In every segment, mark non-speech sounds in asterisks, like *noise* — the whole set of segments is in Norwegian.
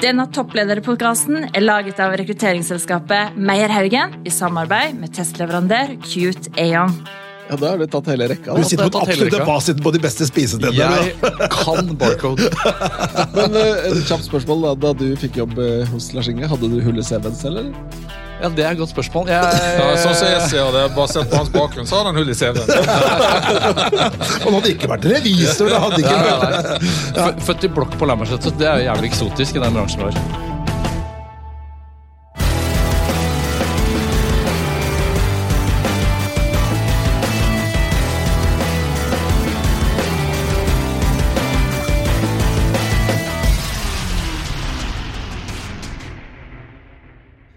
Denne topplederpodkasten er laget av rekrutteringsselskapet Meierhaugen i samarbeid med testleverandør Cute Aeon. Ja, Da har du tatt hele rekka. Du sitter på absolutt fasiten på de beste spisestedene. Jeg kan barcode. *laughs* Men eh, et kjapt spørsmål. Da, da du fikk jobb eh, hos Lars Inge, hadde du hull i CV-en selv, eller? Ja, Det er et godt spørsmål. Jeg, Ja, sånn som jeg ser det, Basert på hans bakgrunn, så har han hull i CV-en. *laughs* Han hadde ikke vært revisor. Det hadde ikke nei. Født i blokk på Lambertseter, så det er jo jævlig eksotisk i den bransjen vår.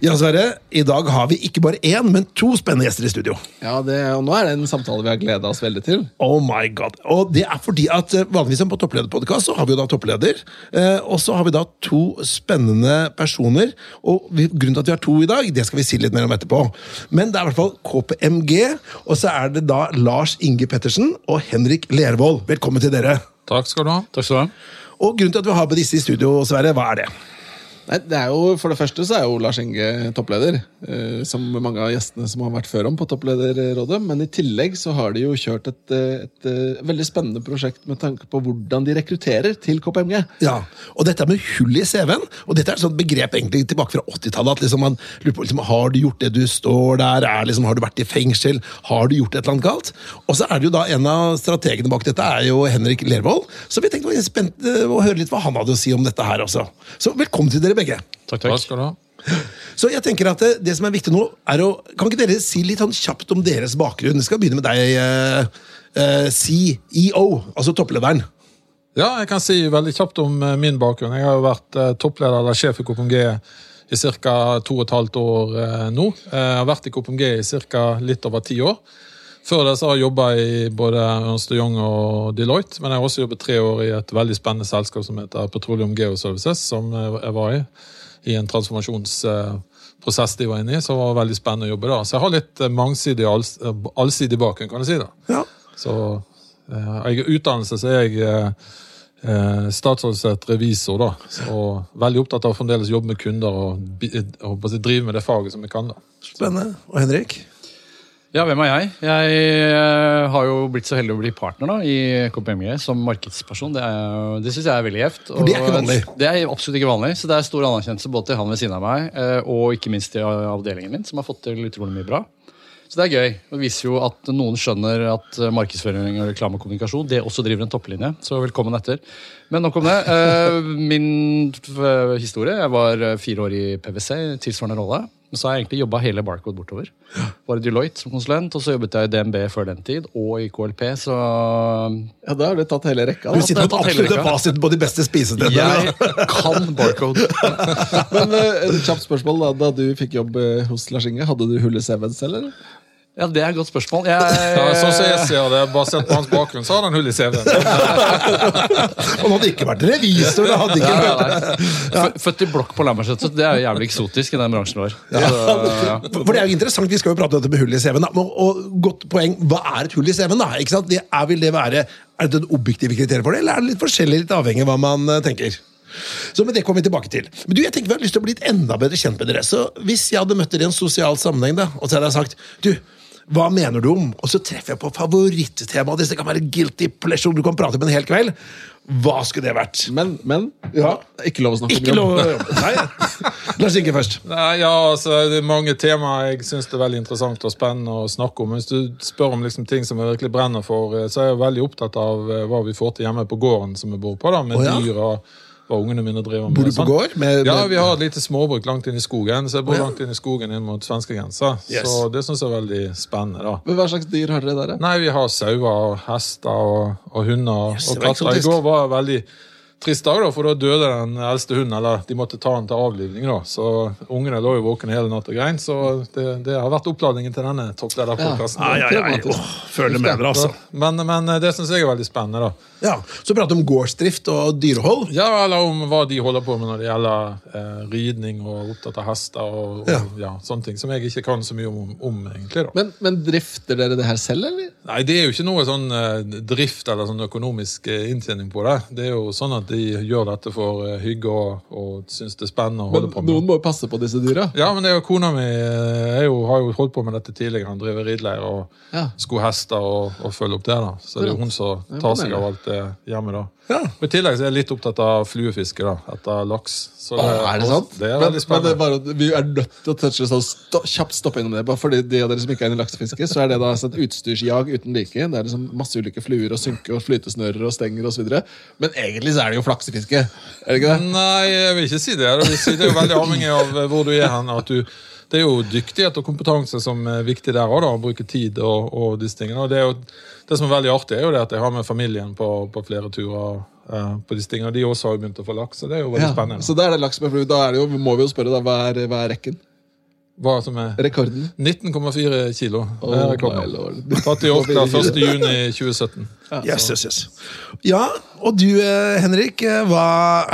Ja, Sverre. I dag har vi ikke bare én, men to spennende gjester i studio. Ja, det, og Nå er det en samtale vi har gleda oss veldig til. Oh my god. Og det er fordi at eh, vanligvis på topplederpodkast så har vi jo da toppleder. Eh, og så har vi da to spennende personer. Og vi, grunnen til at vi har to i dag, det skal vi si litt mer om etterpå. Men det er i hvert fall KPMG, og så er det da Lars Inge Pettersen og Henrik Lervold. Velkommen til dere. Takk skal du ha. Takk skal du ha. Og grunnen til at vi har med disse i studio, Sverre, hva er det? Nei, det er jo, For det første så er jo Lars Inge toppleder, som mange av gjestene som har vært før om på Topplederrådet. Men i tillegg så har de jo kjørt et, eh, et, eh, veldig spennende prosjekt med tanke på hvordan de rekrutterer til KPMG. Ja, og dette med hull i CV-en, og dette er et sånt begrep egentlig tilbake fra 80-tallet, at liksom man lurer på liksom, har du gjort det du står der, er liksom, har du vært i fengsel, har du gjort et eller annet galt? Og så er det jo da en av strategene bak dette er jo Henrik Lervold, så vi tenkte vi var spent eh, å høre litt hva han hadde å si om dette her også. Så velkommen til dere begge. Takk, Takk Hva skal du ha. Så jeg tenker at det, det som er viktig nå, er å Kan ikke dere si litt sånn kjapt om deres bakgrunn? Jeg skal begynne med deg, eh, eh, CEO, altså topplederen. Ja, jeg kan si veldig kjapt om eh, min bakgrunn. Jeg har jo vært eh, toppleder eller sjef i KPMG i ca. to og et halvt år eh, nå. Eh, Jeg har vært i KPMG i ca. litt over ti år. Før det så har jeg jobba i både Ernst Young og Deloitte, men jeg har også jobbet tre år i et veldig spennende selskap som heter Petroleum Geoservices, som eh, jeg var i. I en transformasjonsprosess de var inne i, så det var veldig spennende å jobbe da. Så jeg har litt eh, mangsidig, alls- eh, allsidig bakgrunn, kan du si. da. Ja. Så eh, jeg er utdannelse så er jeg eh, eh, revisor, da. Og veldig opptatt av å fremdeles jobbe med kunder og, og, og drive med det faget som jeg kan. da. Spennende. Og Henrik? Ja, hvem er jeg? Jeg eh, har jo blitt så heldig å bli partner da, i KPMG som markedsperson. Det, er- det syns jeg er veldig gjevt. Det er ikke vanlig. Det er absolutt ikke vanlig, så det er stor anerkjennelse både til han ved siden av meg eh, og ikke minst til avdelingen min, som har fått til utrolig mye bra. Så det er gøy. Det viser jo at noen skjønner at eh, markedsføring og reklame og kommunikasjon det også driver en topplinje. Så velkommen etter. Men nok om det. Min historie Jeg var fire år i PwC, tilsvarende rolle. Men så har jeg egentlig jobba hele Barcode bortover. Var i Deloitte som konsulent, og så jobbet jeg i DNB før den tid, og i KLP, så Ja, Da har du tatt hele rekka. Da. Du sitter med absolutt fasiten på de beste spisestedene. jeg *laughs* kan Barcode. Men eh, et kjapt spørsmål. Da, da du fikk jobb eh, hos Lars Inge, hadde du hull i CV-en selv, eller? Ja, det er et godt spørsmål. Jeg, Ja, sånn som jeg ser det, Basert på hans bakgrunn, så har han hull i CV-en. *laughs* Og han hadde ikke vært revisor. Det hadde ikke vært... nei. Født i blokk på Lambertseter, så det er jo jævlig eksotisk i den bransjen vår. Ja. *laughs* ja. For det er jo interessant, Vi skal jo prate om dette med hull i CV-en. Og- Og godt poeng, Hva er et hull i CV-en? da? Ikke sant? Det er, vil det være, er det et objektivt kriterium for det, eller er det litt forskjellig, litt avhengig av hva man eh, tenker? Så men Det kommer vi tilbake til. Men du, jeg tenker Vi har lyst til å bli litt enda bedre kjent med dere. Så Hvis jeg hadde møtt dere i en sosial sammenheng, da, og så hadde jeg sagt du, hva mener du om? Og så treffer jeg på favorittemaet ditt. Det kan være guilty pleasure, du kan prate med en hel kveld. Hva skulle det vært? Men, men Ja. ikke lov å snakke Ikke om det. Nei. Lars Inge først. Nei, ja, altså, Det er mange temaer jeg syns er veldig interessant og spennende å snakke om. Men hvis du spør om liksom, ting som jeg virkelig brenner for, eh, så er jeg veldig opptatt av eh, hva vi får til hjemme på gården som vi bor på, da, med oh, ja. dyr og hva ungene mine driver med. Bor du på gård? Ja, vi har et lite småbruk langt inn i skogen, så jeg bor ja. langt inn i skogen inn mot svenskegrensa. Yes. Så det syns jeg er veldig spennende. da. Men Hva slags dyr har dere der? Nei, vi har sauer og hester og, og hunder Yes, og katter. I går var jeg veldig trist dag, da, for da døde den eldste hunden. Eller de måtte ta den til avlivning. da. Så ungene lå jo våkne hele natt og grein. Så det, det har vært oppladningen til denne topplederpodkasten. Ja, ja, ja, ja. Åh, føler med dere, altså. Men, men det syns jeg er veldig spennende. da. Ja, Så prate om gårdsdrift og dyrehold. Ja, eller om hva de holder på med når det gjelder eh, ridning og opptatt av hester og, og Ja. ja. sånne ting. Som jeg ikke kan så mye om, om egentlig. da. Men, men drifter dere det her selv, eller? Nei, det er jo ikke noe sånn eh, drift eller sånn økonomisk eh, inntjening på det. Det er jo sånn at de gjør dette for eh, hygge og, og syns det er spennende å holde Men på med. noen må jo passe på disse dyra. Ja, men det er jo kona mi eh, jo, har jo holdt på med dette tidligere. Han driver rideleir og Ja. sko hester og, og følger opp det. da. Så det er jo hun som tar seg av alt det hjemme da. Ja. Og I tillegg så er jeg litt opptatt av fluefiske da, etter laks. Så Å, er det sant? Det er men, veldig men det spennende. bare, vi er nødt til å touche sånn sto, kjapt stoppe innom det. Bare fordi de av dere som ikke er inne i laksefiske, så er det da altså et utstyrsjag uten like. Det er liksom masse ulike fluer og synke og flytesnører og stenger osv. Men egentlig så er det jo flaksefiske. Er det ikke det? Nei, jeg vil ikke si det. Jeg vil si det er jo veldig avhengig av eh, hvor du er hen. At du, det er jo dyktighet og kompetanse som er viktig der òg, å bruke tid og, og disse tingene. Og det, er jo, det som er veldig artig, er jo det at jeg har med familien på, på flere turer eh, på disse tingene. De også har begynt å få laks, så det er jo veldig Ja. spennende. Så da er det laks med flue. Da er det jo, må vi jo spørre, da, hva er, hva er rekken? Hva som er Rekorden? 19,4 kilo. Det Oh er rekorden. Tatt i Orkla *laughs* 1. juni 2017. Yes, yes, yes. Ja, og du eh, Henrik, eh, hva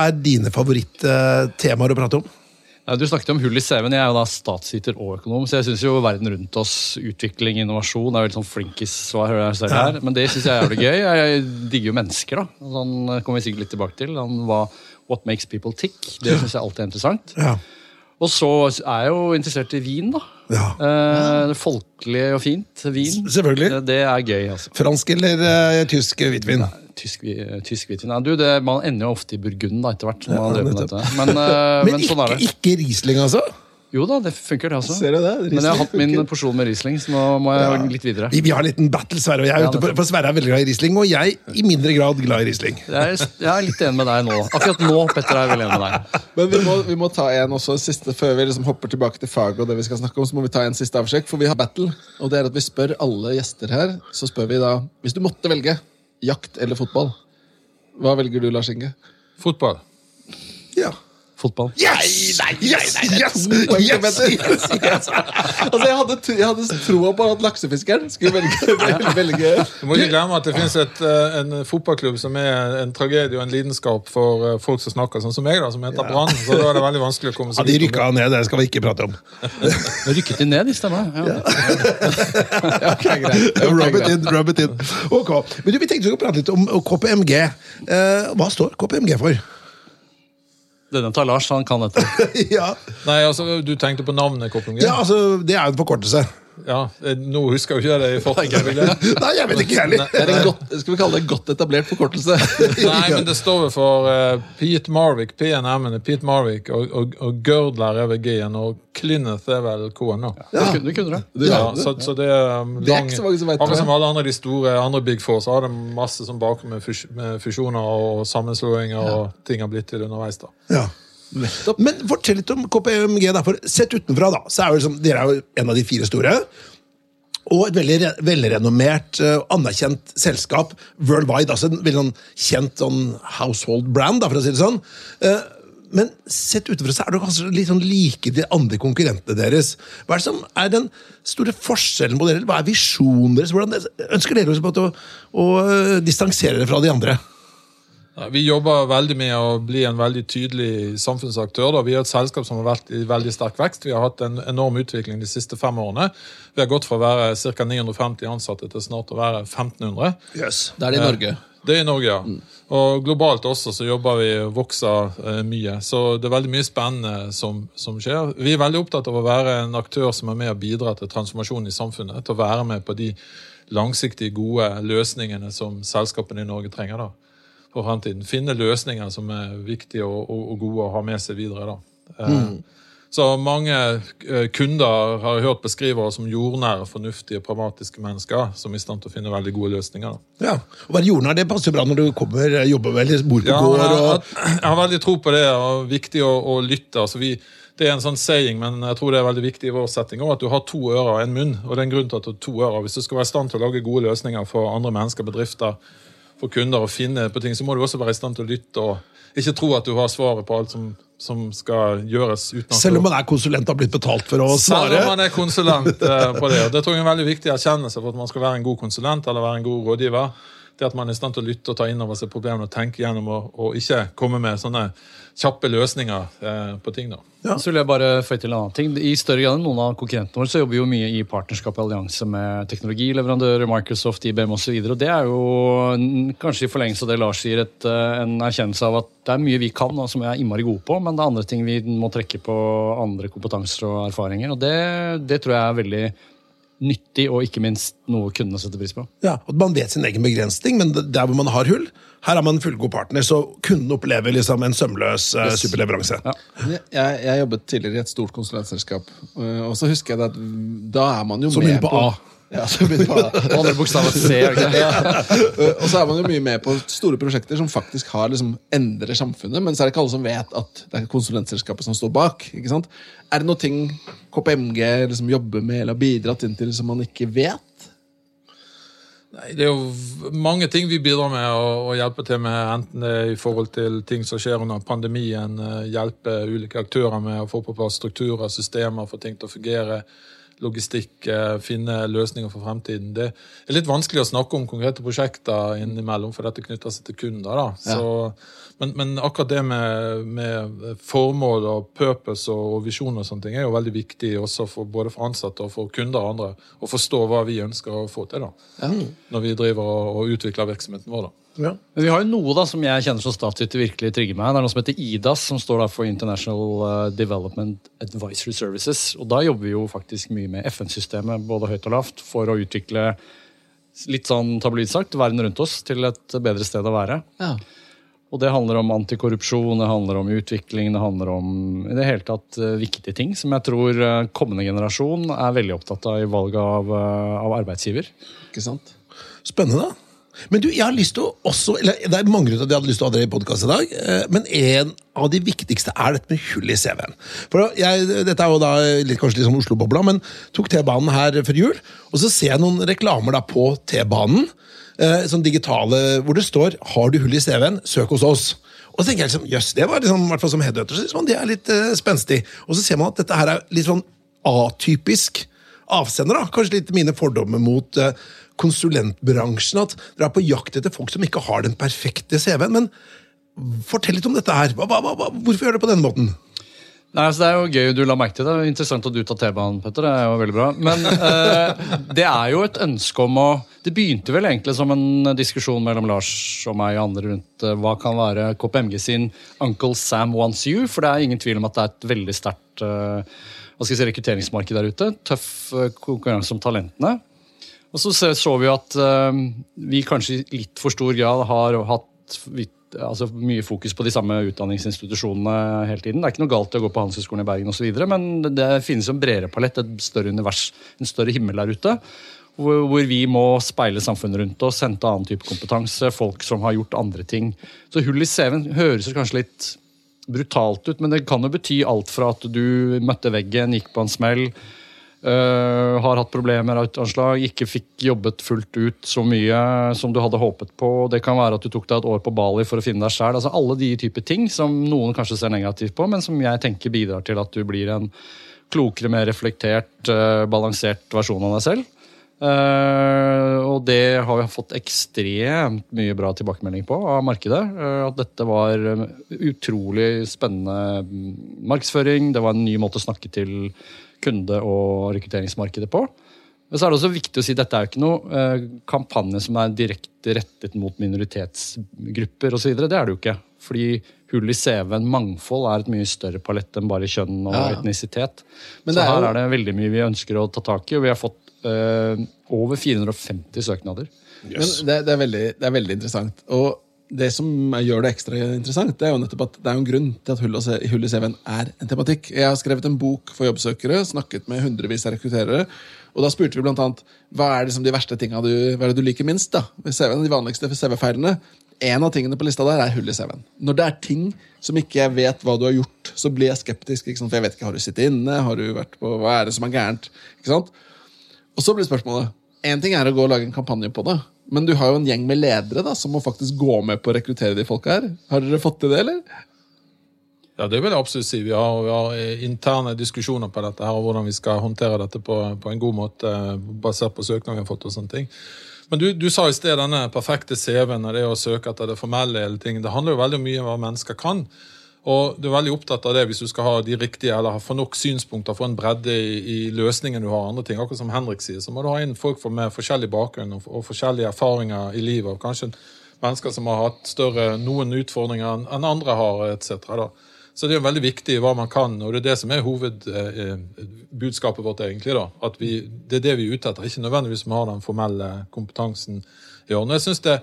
er dine favorittemaer å prate om? Du snakket om hull i CV-en. Jeg er jo da statsviter og økonom, så jeg syns jo verden rundt oss, utvikling, innovasjon, er veldig sånn flinkis-svar hører jeg her. Men det syns jeg er jævlig gøy. Jeg digger jo mennesker, da. Sånn kommer vi sikkert litt tilbake til. Sånn, hva, what makes people tick. Det syns jeg alltid er interessant. Ja. Og så er jeg jo interessert i vin, da. Ja. Eh, folkelig og fint. Vin. S- selvfølgelig. Det, det er gøy, altså. Fransk eller eh, tysk hvitvin? Tysk, tysk hvitvin. Nei, du, det, man ender jo ofte i Burgund da, etter hvert. Ja. Men, eh, Men, men sånn ikke, det. ikke Riesling, altså? Jo da, det funker, det også. Ser du det? Men jeg har hatt min funker. porsjon med Riesling, så nå må jeg litt videre. Vi, vi har en liten battle, Sverre og jeg. Ja, ute på, for Sverre er veldig glad i Riesling, og jeg i mindre grad glad i Riesling. Jeg er, jeg er litt enig med deg nå. Akkurat nå, Petter, er jeg veldig enig med deg. Men vi må, vi må ta en også siste før vi liksom hopper tilbake til faget. og det vi skal snakke om, så må vi ta en siste avsjekk, For vi har battle. Og det er at vi spør alle gjester her Så spør vi da Hvis du måtte velge jakt eller fotball, hva velger du, Lars Inge? Fotball. Ja. Fotball. Yes! Nei, nei, nei, nei, Yes! Petter. Yes! *laughs* Yes! Altså, jeg hadde, tro- jeg hadde troa på at laksefiskeren skulle velge, *laughs* velge Du må ikke glemme at det finnes eh, en fotballklubb som er en tragedie og en lidenskap for eh, folk som snakker sånn som meg, da, som heter Brann. Så da er det veldig vanskelig å komme Ja, seg de ut av rykka ned, det skal vi ikke prate om. *laughs* Rykket de ned, de stemmer? Ja. Ja, greit. Rub it in, rub it in. Ok, men du, Vi tenkte vi skulle prate litt om KPMG. Eh, hva står KPMG for? Denne tar Lars, han kan dette. *laughs* ja. Nei, altså, Du tenkte på navnet KPMG? ja, altså, Det er jo en forkortelse. Ja, eh, Nå husker jeg jo ikke det jeg fått. *laughs* Nei, jeg vet ikke heller. Det er en godt, skal vi kalle det en godt etablert forkortelse? *laughs* Nei, men det står jo for uh, Pete Marvik, PNM-en er Pete Marvik, og, og, og Girdler er vel G-en, og Klineth er vel K-en. Du kunne, du kunne det. Ja, så, så det er um, Det er lang, ikke så mange som vet det. Akkurat som alle andre de store andre Big Four, så har det masse som bakgrunn med, fus med fusjoner og sammenslåinger og ting har blitt til underveis. da. Ja. Men fortell litt om KPMG. da, for Sett utenfra, da, så er jo liksom, dere er jo en av de fire store. Og et veldig re- velrenommert og anerkjent selskap worldwide. altså En veldig sånn kjent sånn household brand, da, for å si det sånn. Eh, Men sett utenfra så er det kanskje litt sånn like de andre konkurrentene deres. Hva er det som er den store forskjellen på dere? Hva er visjonen deres? Hvordan ønsker dere på å, å eh, distansere dere fra de andre? Vi jobber veldig med å bli en veldig tydelig samfunnsaktør. Da. Vi er et selskap som har vært i veldig sterk vekst. Vi har hatt en enorm utvikling de siste fem årene. Vi har gått fra å være ca. 950 ansatte til snart å være 1500. Yes. Det er det i Norge. Det er i Norge, ja. Og globalt også så jobber vi og vokser eh, mye. Så det er veldig mye spennende som, som skjer. Vi er veldig opptatt av å være en aktør som er med og bidrar til transformasjon i samfunnet. Til å være med på de langsiktige, gode løsningene som selskapene i Norge trenger da, for fremtiden. Finne løsninger som er viktige og, og, og gode å ha med seg videre. Eh, Så mange eh, kunder har jeg hørt beskrive oss som jordnære, fornuftige, pragmatiske mennesker som er i stand til å finne veldig gode løsninger. Ja, Å være jordnær det passer bra når du kommer, jobber vel, bor på Ja, gård men jeg, og jeg har veldig tro på det, og viktig å, å lytte. Altså vi, det er en sånn saying, men jeg tror det er veldig viktig i vår setting òg, at du har to ører og en munn. og det er en grunn til at du har to ører. Hvis du skal være i stand til å lage gode løsninger for andre mennesker, bedrifter, for kunder, å finne på ting, så må du også være i stand til å lytte og ikke tro at du har svaret på alt som, som skal gjøres. Selv om man er konsulent og har blitt betalt for å svare? selv om man er konsulent eh, på det. og Det tror jeg er en veldig viktig erkjennelse for at man skal være en god konsulent eller være en god rådgiver. Det at man er i stand til å lytte og ta inn over seg problemene og tenke gjennom og, og ikke komme med sånne kjappe løsninger eh, på ting. da. Så vil jeg bare føye til en annen ting. I større grad enn noen av konkurrentene våre så jobber vi jo mye i partnerskap og allianse med teknologileverandører, Microsoft, IBM osv. Og, så og det er jo kanskje i forlengelse av det Lars sier, et, eh, en erkjennelse av at det er mye vi kan og som vi er innmari gode på, men det er andre ting vi må trekke på andre kompetanser og erfaringer. Og det, det tror jeg er veldig nyttig, og ikke minst noe kundene setter pris på. Ja, og Man vet sin egen begrensning, men der hvor man har hull, her har man en fullgod partner, så kunden opplever liksom en sømløs uh, superleveranse. Ja. Jeg, jeg jobbet tidligere i et stort konsulentselskap, og så husker jeg det at da er man jo Som med på, på A. Ja, så begynner på A. Og andre bokstaver C. er det og så er man jo mye med på store prosjekter som faktisk har liksom endrer samfunnet, men så er det ikke alle som vet at det er konsulentselskapet som står bak. ikke sant? Er det noe ting KPMG liksom jobber med eller har bidratt inn til som man ikke vet? Nei, Det er jo mange ting vi bidrar med å, å hjelpe til med, enten det er i forhold til ting som skjer under pandemien, eh, hjelpe ulike aktører med å få på plass strukturer, systemer, få ting til å fungere, logistikk, eh, finne løsninger for fremtiden. Det er litt vanskelig å snakke om konkrete prosjekter innimellom, for dette knytter seg til kunder. da. Så, men, men akkurat det med, med formål og purpose og, og visjon og sånne ting er jo veldig viktig også for, både for ansatte og for kunder og andre, å forstå hva vi ønsker å få til. da når vi driver og, og utvikler virksomheten vår. da. Ja. Men vi har jo noe da som jeg kjenner som statsyter virkelig trigger meg. Det er noe som heter IDAS, som står da for International eh, Development Advisory Services. Og da jobber vi jo faktisk mye med FN-systemet, både høyt og lavt, for å utvikle litt sånn tabloid sagt, verden rundt oss til et bedre sted å være. Ja. Og det handler om antikorrupsjon, det handler om utvikling, det handler om i det hele tatt eh, viktige ting som jeg tror eh, kommende generasjon er veldig opptatt av i valget av, eh, av arbeidsgiver. Ikke sant? Spennende. Men du, jeg har lyst til å også, eller Det er mange grunner til at jeg hadde lyst til å ha dere i podkast i dag, men en av de viktigste er dette med hull i CV-en. For jeg, Dette er jo da litt, kanskje litt sånn Oslo-bobla, men tok T-banen her før jul, og så ser jeg noen reklamer da på T-banen, sånn digitale, hvor det står 'Har du hull i CV-en, søk hos oss'. Og så tenker jeg liksom, jøss, det var liksom, som headhunter, så liksom, det er litt uh, spenstig. Og så ser man at dette her er litt sånn atypisk avsender. da, Kanskje litt mine fordommer mot uh, konsulentbransjen. At dere er på jakt etter folk som ikke har den perfekte CV-en. Men fortell litt om dette her. Hva, hva, hva, hvorfor gjør dere det på denne måten? Nei, altså Det er jo gøy du la merke til det. Er Interessant at du tar T-banen, Petter. Det er jo veldig bra. Men eh, det er jo et ønske om å Det begynte vel egentlig som en diskusjon mellom Lars og meg og andre rundt eh, hva kan være KPMG sin Uncle Sam wants you. For det er ingen tvil om at det er et veldig sterkt eh, si, rekrutteringsmarked der ute. Tøff eh, konkurranse om talentene. Og så så vi at eh, vi kanskje i litt for stor grad har hatt altså mye fokus på de samme utdanningsinstitusjonene hele tiden. Det er ikke noe galt i å gå på Handelshøyskolen i Bergen osv., men det- finnes en bredere palett, et større univers, en større himmel der ute. Hvor, hvor vi må speile samfunnet rundt oss, hente annen type kompetanse, folk som har gjort andre ting. Så hull i CV-en høres kanskje litt brutalt ut, men det kan jo bety alt fra at du møtte veggen, gikk på en smell, øh, har hatt problemer av et anslag, ikke fikk jobbet fullt ut så mye som du hadde håpet på. Det kan være at du tok deg et år på Bali for å finne deg sjæl. Altså alle de typer ting som noen kanskje ser negativt på, men som jeg tenker bidrar til at du blir en klokere, mer reflektert, uh, balansert versjon av deg selv. Uh, og det har vi fått ekstremt mye bra tilbakemelding på av markedet. Uh, at dette var utrolig spennende markedsføring. Det var en ny måte å snakke til kunde- og rekrutteringsmarkedet på. Men så er det også viktig å si at dette er jo ikke noe eh, kampanje som er direkte rettet mot minoritetsgrupper osv. Det er det jo ikke. Fordi hull i CV-en, mangfold, er et mye større palett enn bare kjønn og Ja, ja. etnisitet. Men så er her jo- er det veldig mye vi ønsker å ta tak i, og vi har fått uh, over 450 søknader. Men det, det, er veldig, det er veldig interessant. Og det som gjør det ekstra interessant, det er jo nettopp at det er en grunn til at hull, i CV-en er en tematikk. Jeg har skrevet en bok for jobbsøkere, snakket med hundrevis av rekrutterere. Og da spurte vi blant annet hva er liksom de verste tingene du, hva er det du liker minst. da, CV-en, De vanligste CV-feilene. En av tingene på lista der er hull i CV-en. Når det er ting som ikke jeg vet hva du har gjort, så blir jeg skeptisk. For jeg vet ikke, Har du sittet inne? Har du vært på, Hva er det som er gærent? Og så blir spørsmålet En ting er å gå og lage en kampanje på det, men du har jo en gjeng med ledere da, som må faktisk gå med på å rekruttere de folka her. Har dere fått til det, eller? Ja, Det vil jeg absolutt si. Vi har, vi har interne diskusjoner på dette her, og hvordan vi skal håndtere dette på, på en god måte, basert på søknader vi har fått. og sånne ting. Men du, du sa i sted denne perfekte CV-en og det å søke etter det formelle. hele ting. Det handler jo veldig mye om hva mennesker kan. Og du er veldig opptatt av det hvis du skal ha de riktige, eller få nok synspunkter, få en bredde i, i løsningen du har. andre ting, Akkurat som Henrik sier, så må du ha inn folk med forskjellig bakgrunn og, og forskjellige erfaringer i livet. og Kanskje mennesker som har hatt større, noen utfordringer enn andre har, etc. Så det er veldig viktig hva man kan, og det er det som er hovedbudskapet vårt. egentlig da, at vi, Det er det vi er ute etter, ikke nødvendigvis vi har den formelle kompetansen i orden. Jeg synes det,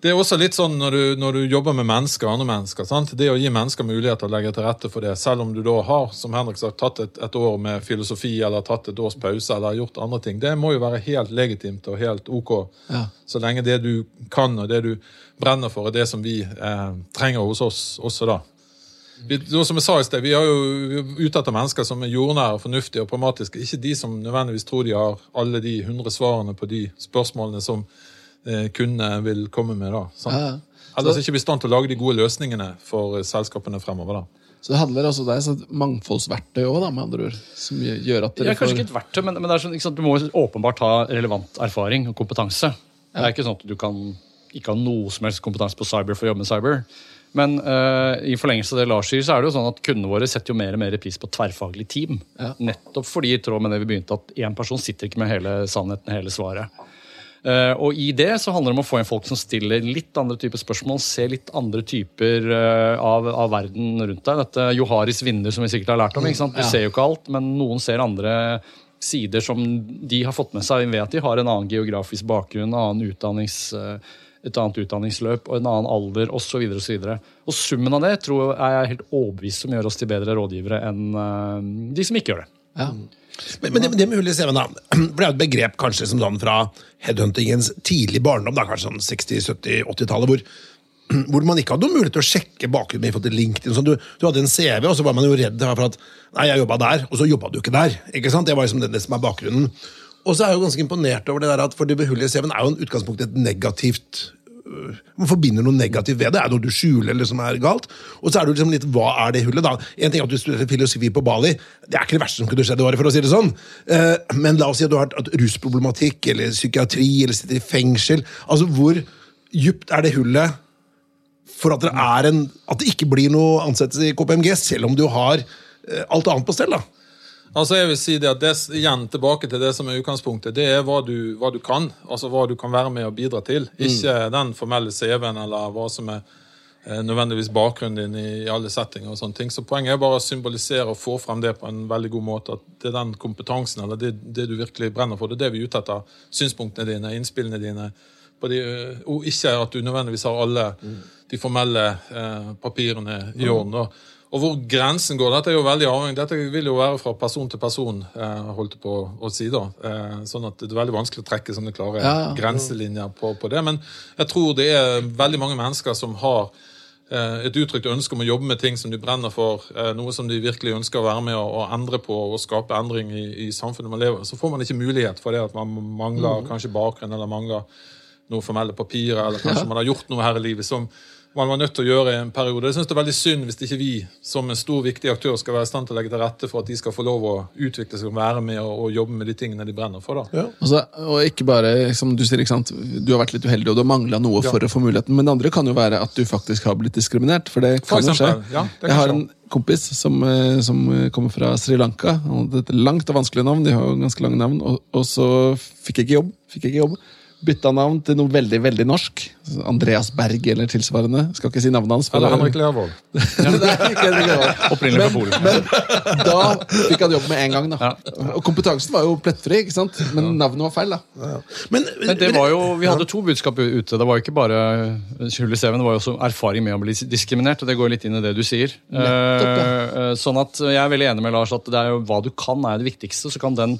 det er også litt sånn når du, når du jobber med mennesker, andre mennesker, sant? det å gi mennesker mulighet til å legge til rette for det, selv om du da har som Henrik sa, tatt et, et år med filosofi eller tatt et års pause eller gjort andre ting, det må jo være helt legitimt og helt ok. Ja. Så lenge det du kan og det du brenner for, er det som vi eh, trenger hos oss også da. Vi, som jeg sa i sted, vi er jo ute etter mennesker som er jordnære, fornuftige og pragmatiske. Ikke de som nødvendigvis tror de har alle de hundre svarene på de spørsmålene som eh, kundene vil komme med. da. Sant? Ja, ja. Ellers ikke blir i stand til å lage de gode løsningene for eh, selskapene fremover. da. Så det handler altså det er et mangfoldsverktøy òg, med andre ord. Som gjør at Det dere er kanskje får ikke et verktøy, men, men det er sånn, ikke sant, du må åpenbart ha relevant erfaring og kompetanse. Det er ikke sånn at du kan ikke ha noe som helst kompetanse på cyber for å jobbe med cyber. Men uh, i forlengelse av det Lars sier, så er det jo sånn at kundene våre setter jo mer og mer pris på tverrfaglig team. Ja. Nettopp fordi, i tråd med det vi begynte, at én person sitter ikke med hele sannheten, hele svaret. Eh, og i det så handler det om å få inn folk som stiller litt andre typer spørsmål, ser litt andre typer eh, av, av verden rundt deg. Dette Joharis vindu som vi sikkert har lært om. ikke sant? Du Ja. ser jo ikke alt, men noen ser andre sider som de har fått med seg ved at de har en annen geografisk bakgrunn, annen utdannings, eh, et annet utdanningsløp og en annen alder osv. Og, så videre. og summen av det tror jeg er helt overbevist som gjør oss til bedre rådgivere enn de som ikke gjør det. Ja. Men, men det, det med i CV-en, da. For det er et begrep kanskje som sånn fra headhuntingens tidlig barndom, da, kanskje sånn 60-, 70-, 80-tallet, hvor, hvor man ikke hadde noen mulighet til å sjekke bakgrunnen forhold til LinkedIn. Sånn, du, du hadde en CV, og så var man jo redd for at Nei, jeg jobba der, og så jobba du ikke der. ikke sant? Det var liksom det, det som er bakgrunnen. Og så er jeg jo ganske imponert over det der at for det med hull i CV-en er jo en utgangspunkt et negativt man forbinder noe negativt ved det. Er det noe du skjuler eller som er galt? Og så er det liksom litt, hva er det hullet, da? En ting er at du studerer filosofi på Bali. Det er ikke det verste som kunne skjedd for å si det sånn. Eh, Men la oss si at du har hatt rusproblematikk eller psykiatri eller sitter i fengsel. Altså, Hvor djupt er det hullet for at det, er en, at det ikke blir noe ansettelse i KPMG, selv om du har eh, alt annet på stell? da? Altså jeg vil si det at det, igjen tilbake til det som er utgangspunktet. Det er hva du, hva du kan. Altså hva du kan være med og bidra til. Ikke den formelle CV-en eller hva som er eh, nødvendigvis bakgrunnen din i, i alle settinger. og sånne ting. Så Poenget er bare å symbolisere og få frem det på en veldig god måte. At det er den kompetansen eller det, det du virkelig brenner for. Det er det vi er ute etter. Synspunktene dine, innspillene dine. På de, eh, og ikke at du nødvendigvis har alle de formelle eh, papirene i orden. da. Og hvor grensen går, dette er jo veldig avhengig. Dette vil jo være fra person til person, eh, holdt på å si da. Eh, sånn at det er veldig vanskelig å trekke sånne klare Ja, ja. grenselinjer på, på det. Men jeg tror det er veldig mange mennesker som har eh, et uttrykt ønske om å jobbe med ting som de brenner for, eh, noe som de virkelig ønsker å være med å, å endre på og skape endring i, i samfunnet man lever. Så får man ikke mulighet for det at man mangler kanskje bakgrunn eller mangler noen formelle papirer, eller kanskje man har gjort noe her i livet som man var nødt til å gjøre i en periode. Jeg synes det er veldig synd hvis ikke vi som en stor, viktig aktør skal være i stand til å legge til rette for at de skal få lov å utvikle seg og være med og, og jobbe med de tingene de brenner for. da. Altså, og ikke bare, som du sier, ikke sant? du har vært litt uheldig og du har mangla noe for å få muligheten. Men det andre kan jo være at du faktisk har blitt diskriminert. For det For kan jo skje. ja, kan Jeg har en kompis som, eh, som kommer fra Sri Lanka. Han hadde et langt og vanskelig navn. De har jo ganske lange navn. Og, og så fikk jeg ikke jobb. Fikk jeg ikke jobb. Bytta navn til noe veldig veldig norsk. Andreas Berg eller tilsvarende. Skal ikke si navnet hans. for Eller Henrik Lervold. *laughs* Er. *laughs* Opprinnelig fra Polen. Men da fikk han jobb med en gang. da Og kompetansen var jo plettfri, ikke sant? men navnet var feil. da Men, Men det var jo, Vi hadde to budskap ute. Det var ikke bare hull i CV-en, det var jo også erfaring med å bli diskriminert. og Det går litt inn i det du sier. Nettopp, ja. sånn at Jeg er veldig enig med Lars at det er jo hva du kan, er det viktigste. Så kan den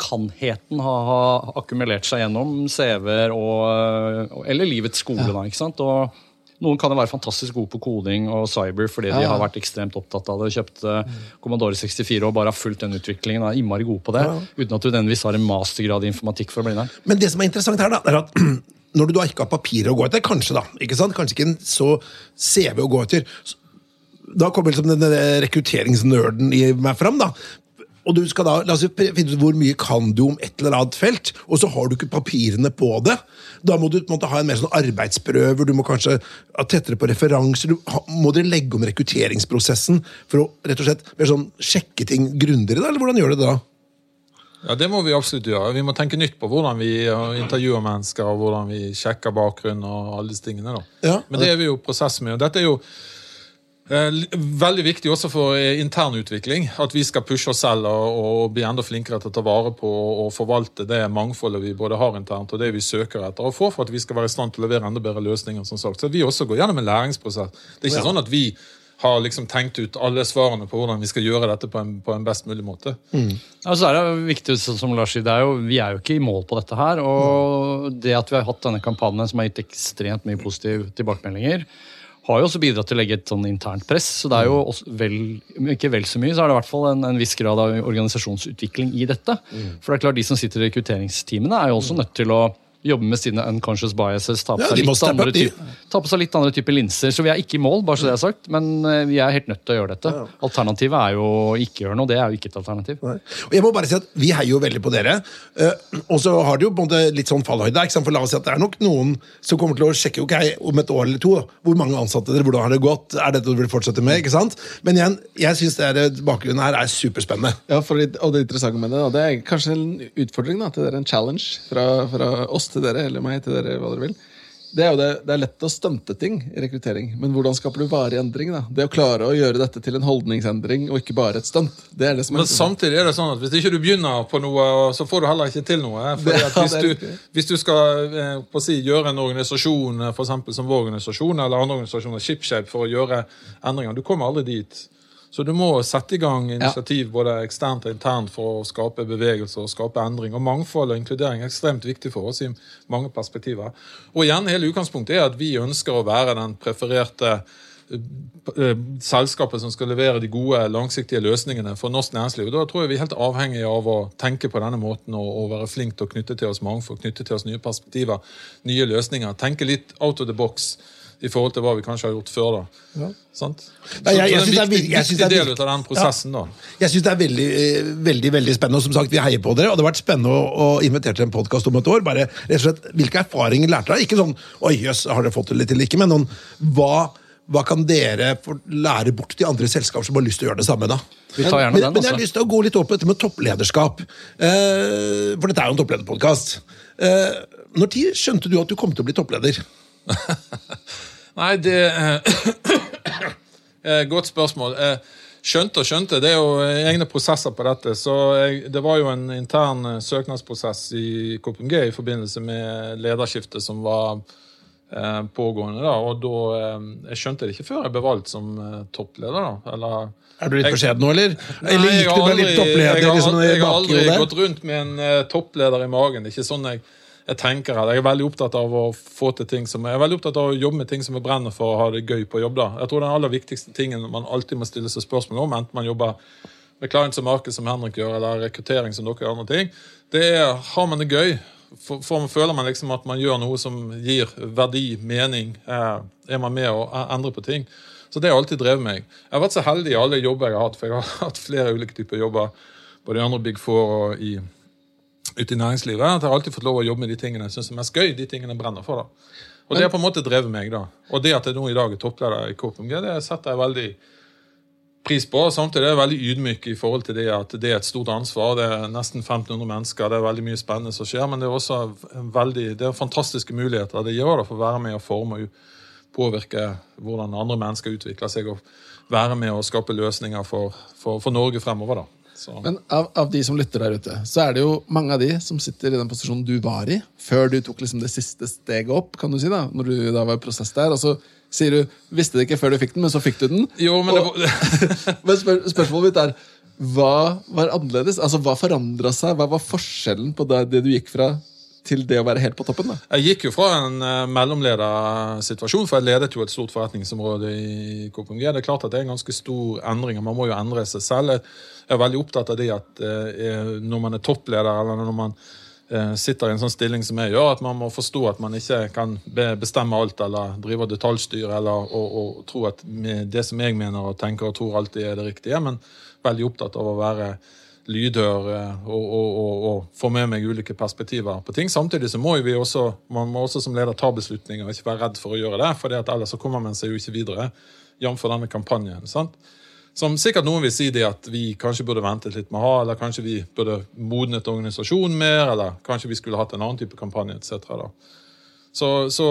kanheten ha, ha akkumulert seg gjennom CV-er og, og, eller livets skole. Da, ikke sant? Og noen kan jo være fantastisk gode på koding og cyber fordi de Ja. har vært ekstremt opptatt av det. Kjøpte Commodore 64 og bare har fulgt den utviklingen. Er innmari gode på det, Uten at du nødvendigvis har en mastergrad i informatikk for å bli der. Men det som er interessant her, da, er at *clears throat* når du da ikke har papirer å gå etter, kanskje da, ikke sant? Kanskje ikke en så CV å gå etter, da kommer liksom den rekrutteringsnerden i meg fram. da. Og du skal da, la oss finne ut hvor mye kan du om et eller annet felt, og så har du ikke papirene på det. Da må du på en måte ha en mer sånn arbeidsprøver, du må kanskje ha tettere på referanser. Du, må dere legge om rekrutteringsprosessen for å rett og slett mer sånn sjekke ting grundigere, da? Eller hvordan gjør du det da? Ja, Det må vi absolutt gjøre. Vi må tenke nytt på hvordan vi intervjuer mennesker, og hvordan vi sjekker bakgrunn og alle disse tingene. da. Ja. Men det er vi jo i prosess med. og dette er jo veldig viktig også for eh, intern utvikling. At vi skal pushe oss selv og, bli enda flinkere til å ta vare på og forvalte det mangfoldet vi både har internt og det vi søker etter. Og få for at vi skal være i stand til å levere enda bedre løsninger. som sagt. Så vi også går gjennom en læringsprosess. Det er ikke sånn at vi har liksom tenkt ut alle svarene på hvordan vi skal gjøre dette på en, på en best mulig måte. Mm. Altså er det viktig, som Lars sier, det er jo, Vi er jo ikke i mål på dette her. Og det at vi har hatt denne kampanjen som har gitt ekstremt mye positive tilbakemeldinger, har jo også bidratt til å legge et sånn internt press. Så det er jo også vel, ikke vel så mye, så er det i hvert fall en, en viss grad av organisasjonsutvikling i dette. For det er klart, de som sitter i rekrutteringsteamene, er jo også nødt til å jobbe med sine unconscious biases, ta på, Ja, seg, litt ta på seg litt andre typer linser. Så vi er ikke i mål, bare så det er sagt, men eh, vi er helt nødt til å gjøre dette. Alternativet er jo å ikke gjøre noe. Det er jo ikke et alternativ. Nei. Og jeg må bare si at Vi heier jo veldig på dere. Eh, og så har det jo på en måte litt sånn fallhøyde. Ikke sant? For la oss si at Det er nok noen som kommer til å sjekke ok, om et år eller to. Hvor mange ansatte dere, hvordan har det gått? Er dette du vil fortsette med? ikke sant? Men igjen, jeg syns bakgrunnen her er superspennende. Ja, for, det- og det interessante med det, og det er kanskje en utfordring da, til dere, en challenge fra, fra oss til dere, eller meg til dere, hva dere vil. Det er jo det, det er lett å stunte ting i rekruttering, men hvordan skaper du varig endring? da? Det å klare å gjøre dette til en holdningsendring og ikke bare et stunt. Det er det som er Men samtidig er det sånn at hvis ikke du begynner på noe, så får du heller ikke til noe. Fordi *laughs* at hvis, du, hvis du skal eh, si, gjøre en organisasjon eh, for eksempel som vår organisasjon, eller andre organisasjoner, ShipShape, for å gjøre endringer, du kommer aldri dit. Så du må sette i gang initiativ både eksternt og internt for å skape bevegelse og skape endring. Og mangfold og inkludering er ekstremt viktig for oss i mange perspektiver. Og igjen, hele utgangspunktet er at vi ønsker å være den prefererte eh, selskapet som skal levere de gode, langsiktige løsningene for norsk næringsliv. Da tror jeg vi er helt avhengige av å tenke på denne måten og, og være flink til å knytte til oss mangfold, knytte til oss nye perspektiver, nye løsninger. Tenke litt out of the box i forhold til hva vi kanskje har gjort før. da. Sant? Nei, jeg- jeg Så, så det er en viktig, jeg viktig del av den prosessen. da. Jeg synes det er veldig, eh, veldig veldig spennende, og som sagt, vi heier på dere. Og det har vært spennende å, å invitere til en podkast om et år. Bare rett og slett, Hvilke erfaringer lærte dere? Ikke sånn Oi, jøss, har dere fått det litt eller ikke? Men noen, hva, hva kan dere lære bort til andre selskaper som har lyst til å gjøre det samme? da? Vi tar gjerne men, den, men jeg har altså. lyst til å gå litt opp på dette med topplederskap. Eh, for dette er jo en topplederpodkast. Eh, når tid skjønte du at du kom til å bli toppleder? *laughs* Nei, det eh, *coughs* eh, Godt spørsmål. Eh, Skjønte og skjønte. Det er jo egne prosesser på dette. Så jeg, Det var jo en intern eh, søknadsprosess i KPMG i forbindelse med lederskiftet som var eh, pågående. da, og da, eh, Jeg skjønte det ikke før jeg ble valgt som eh, toppleder. da, eller... Er du litt beskjeden nå, eller? Eller Nei, jeg gikk du bare litt aldri- toppleder? Jeg har, liksom, jeg har aldri gått rundt med en eh, toppleder i magen. Det er ikke sånn jeg, jeg tenker. her. Jeg er veldig opptatt av å få til ting som Jeg er veldig opptatt av å jobbe med ting som jeg brenner for å ha det gøy på jobb. da. Jeg tror den aller viktigste tingen man alltid må stille seg spørsmål om, enten man jobber med clients og marked som Henrik gjør, eller rekruttering som dere gjør andre ting, det er har man det gøy. For, for Føler man liksom at man gjør noe som gir verdi, mening, eh, er man med å e- endre på ting. Så det har alltid drevet meg. Jeg har vært så heldig i alle jobber jeg har hatt, for jeg har *laughs* hatt flere ulike typer jobber, både i andre Big Four og i, ute i næringslivet. At jeg har alltid fått lov å jobbe med de tingene jeg syns er mest gøy, de tingene jeg brenner for. da. Og det har på en måte drevet meg. da. Og det at jeg nå i dag er toppleder i KPMG, det setter jeg veldig pris på. Samtidig er jeg veldig ydmyk i forhold til det at det er et stort ansvar. Det er nesten 1500 mennesker, det er veldig mye spennende som skjer. Men det er også veldig, det er fantastiske muligheter det gjør da, for å være med og forme og påvirke hvordan andre mennesker utvikler seg, og være med og skape løsninger for, for, for Norge fremover. da. Så. Men av, av de som lytter der ute, så er det jo mange av de som sitter i den posisjonen du var i, før du tok liksom det siste steget opp, kan du si da, når du da var i prosess der, og så sier du, visste det ikke før du fikk den, men så fikk du den. Jo, men det Og- var- *laughs* men spør, spørsmålet mitt er, hva var annerledes? Altså, hva forandret seg? Hva var forskjellen på det, det du gikk fra til det å være helt på toppen? da? Jeg gikk jo fra en uh, mellomledersituasjon, for jeg ledet jo et stort forretningsområde i KPMG. Det er klart at det er en ganske stor endring, og man må jo endre seg selv. Jeg er veldig opptatt av det at uh, når man er toppleder, eller når man uh, sitter i en sånn stilling som jeg gjør, at man må forstå at man ikke kan be bestemme alt eller drive detaljstyr eller og, og tro at det som jeg mener og tenker og tror alltid er det riktige, men veldig opptatt av å være lydhør eh, og, og, og, og få med meg ulike perspektiver på ting. Samtidig så må vi også, man må også som leder ta beslutninger og ikke være redd for å gjøre det, for ellers så kommer man seg jo ikke videre. Jf. denne kampanjen. sant? Som sikkert noen vil si det at vi kanskje burde ventet litt med å ha, eller kanskje vi burde modnet organisasjonen mer, eller kanskje vi skulle hatt en annen type kampanje etc. Så, så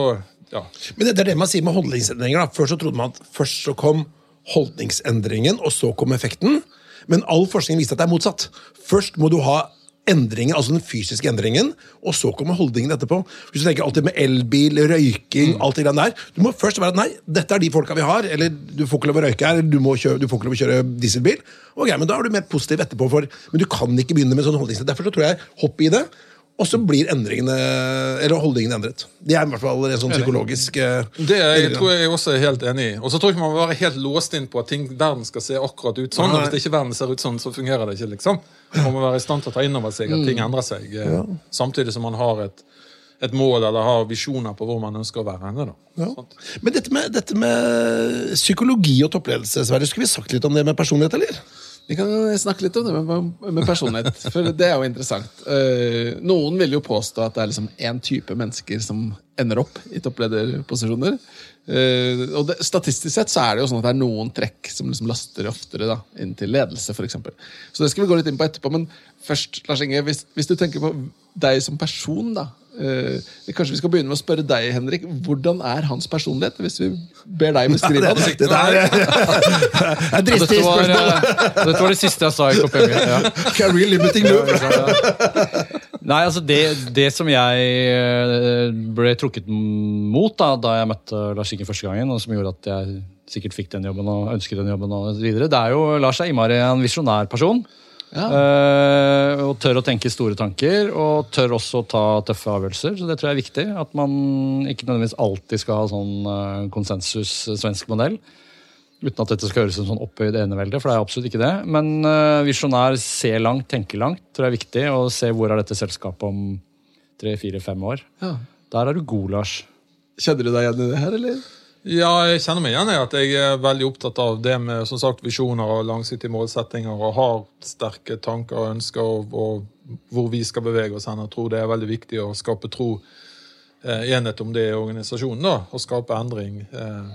ja. Men det, det er det man sier med holdningsendringer. da. Først så trodde man at først så kom holdningsendringen, og så kom effekten. Men all forskning viser at det er motsatt. Først må du ha endringen, altså den fysiske endringen, og så kommer holdningen etterpå. Hvis du tenker alltid med elbil, røyking, alt det der. Du må først være at nei, dette er de folka vi har, eller du får ikke lov å røyke her, eller du, kjøre, du får ikke lov å kjøre dieselbil. Ok, men Da er du mer positiv etterpå, for, men du kan ikke begynne med sånn holdning. Derfor så tror jeg hopp i det. Og så blir endringene, eller holdningene endret. Det er i hvert fall en sånn psykologisk Det Det jeg, tror jeg også er helt enig i. Og så tror jeg ikke man må være helt låst inn på at ting, verden skal se akkurat ut sånn. Og Hvis ikke verden ser ut sånn, så fungerer det ikke. liksom. Man må være i stand til å ta inn over seg at ting endrer seg, ja. samtidig som man har et, et mål eller har visjoner på hvor man ønsker å være henne. da. Ja. Men dette med, dette med psykologi og toppledelse, Sverre, skulle vi sagt litt om det med personlighet, eller? Vi kan snakke litt om det med, med personlighet, for det er jo interessant. Eh, noen vil jo påstå at det er liksom én type mennesker som ender opp i topplederposisjoner. Eh, og det, Statistisk sett så er det jo sånn at det er noen trekk som liksom laster oftere da, inn til ledelse, eksempel Så det skal vi gå litt inn på etterpå. Men først, Lars Inge, hvis, hvis du tenker på deg som person, da. uh, kanskje vi skal begynne med å spørre deg, Henrik. Hvordan er hans personlighet? Hvis vi ber deg beskrive ja, Det der er Ja, dristig spørsmål. eh, dette var det siste jeg sa i KPMG. Ja. Career limiting move. Nei, altså det, det som jeg eh, ble trukket mot da, da jeg møtte Lars Inge første gangen, og som gjorde at jeg sikkert fikk den jobben og ønsket den jobben, og videre, det er jo Lars er innmari en visjonær person. Ja. Eh, og tør å tenke store tanker, og tør også å ta tøffe avgjørelser. Så det tror jeg er viktig. At man ikke nødvendigvis alltid skal ha sånn eh, konsensus svensk modell. Uten at dette skal høres som sånn opphøyd enevelde, for det er absolutt ikke det. Men uh, visjonær, se langt, tenke langt, tror jeg er viktig. Og se hvor er dette selskapet om tre, fire, fem år. Ja. Der er du god, Lars. Kjenner du deg igjen i det her, eller? Ja, jeg kjenner meg igjen i at jeg er veldig opptatt av det med som sagt, visjoner og langsiktige målsettinger, og har sterke tanker og ønsker og, og hvor vi skal bevege oss hen. Jeg tror det er veldig viktig å skape tro, eh, enhet om det i organisasjonen, da, og skape endring eh,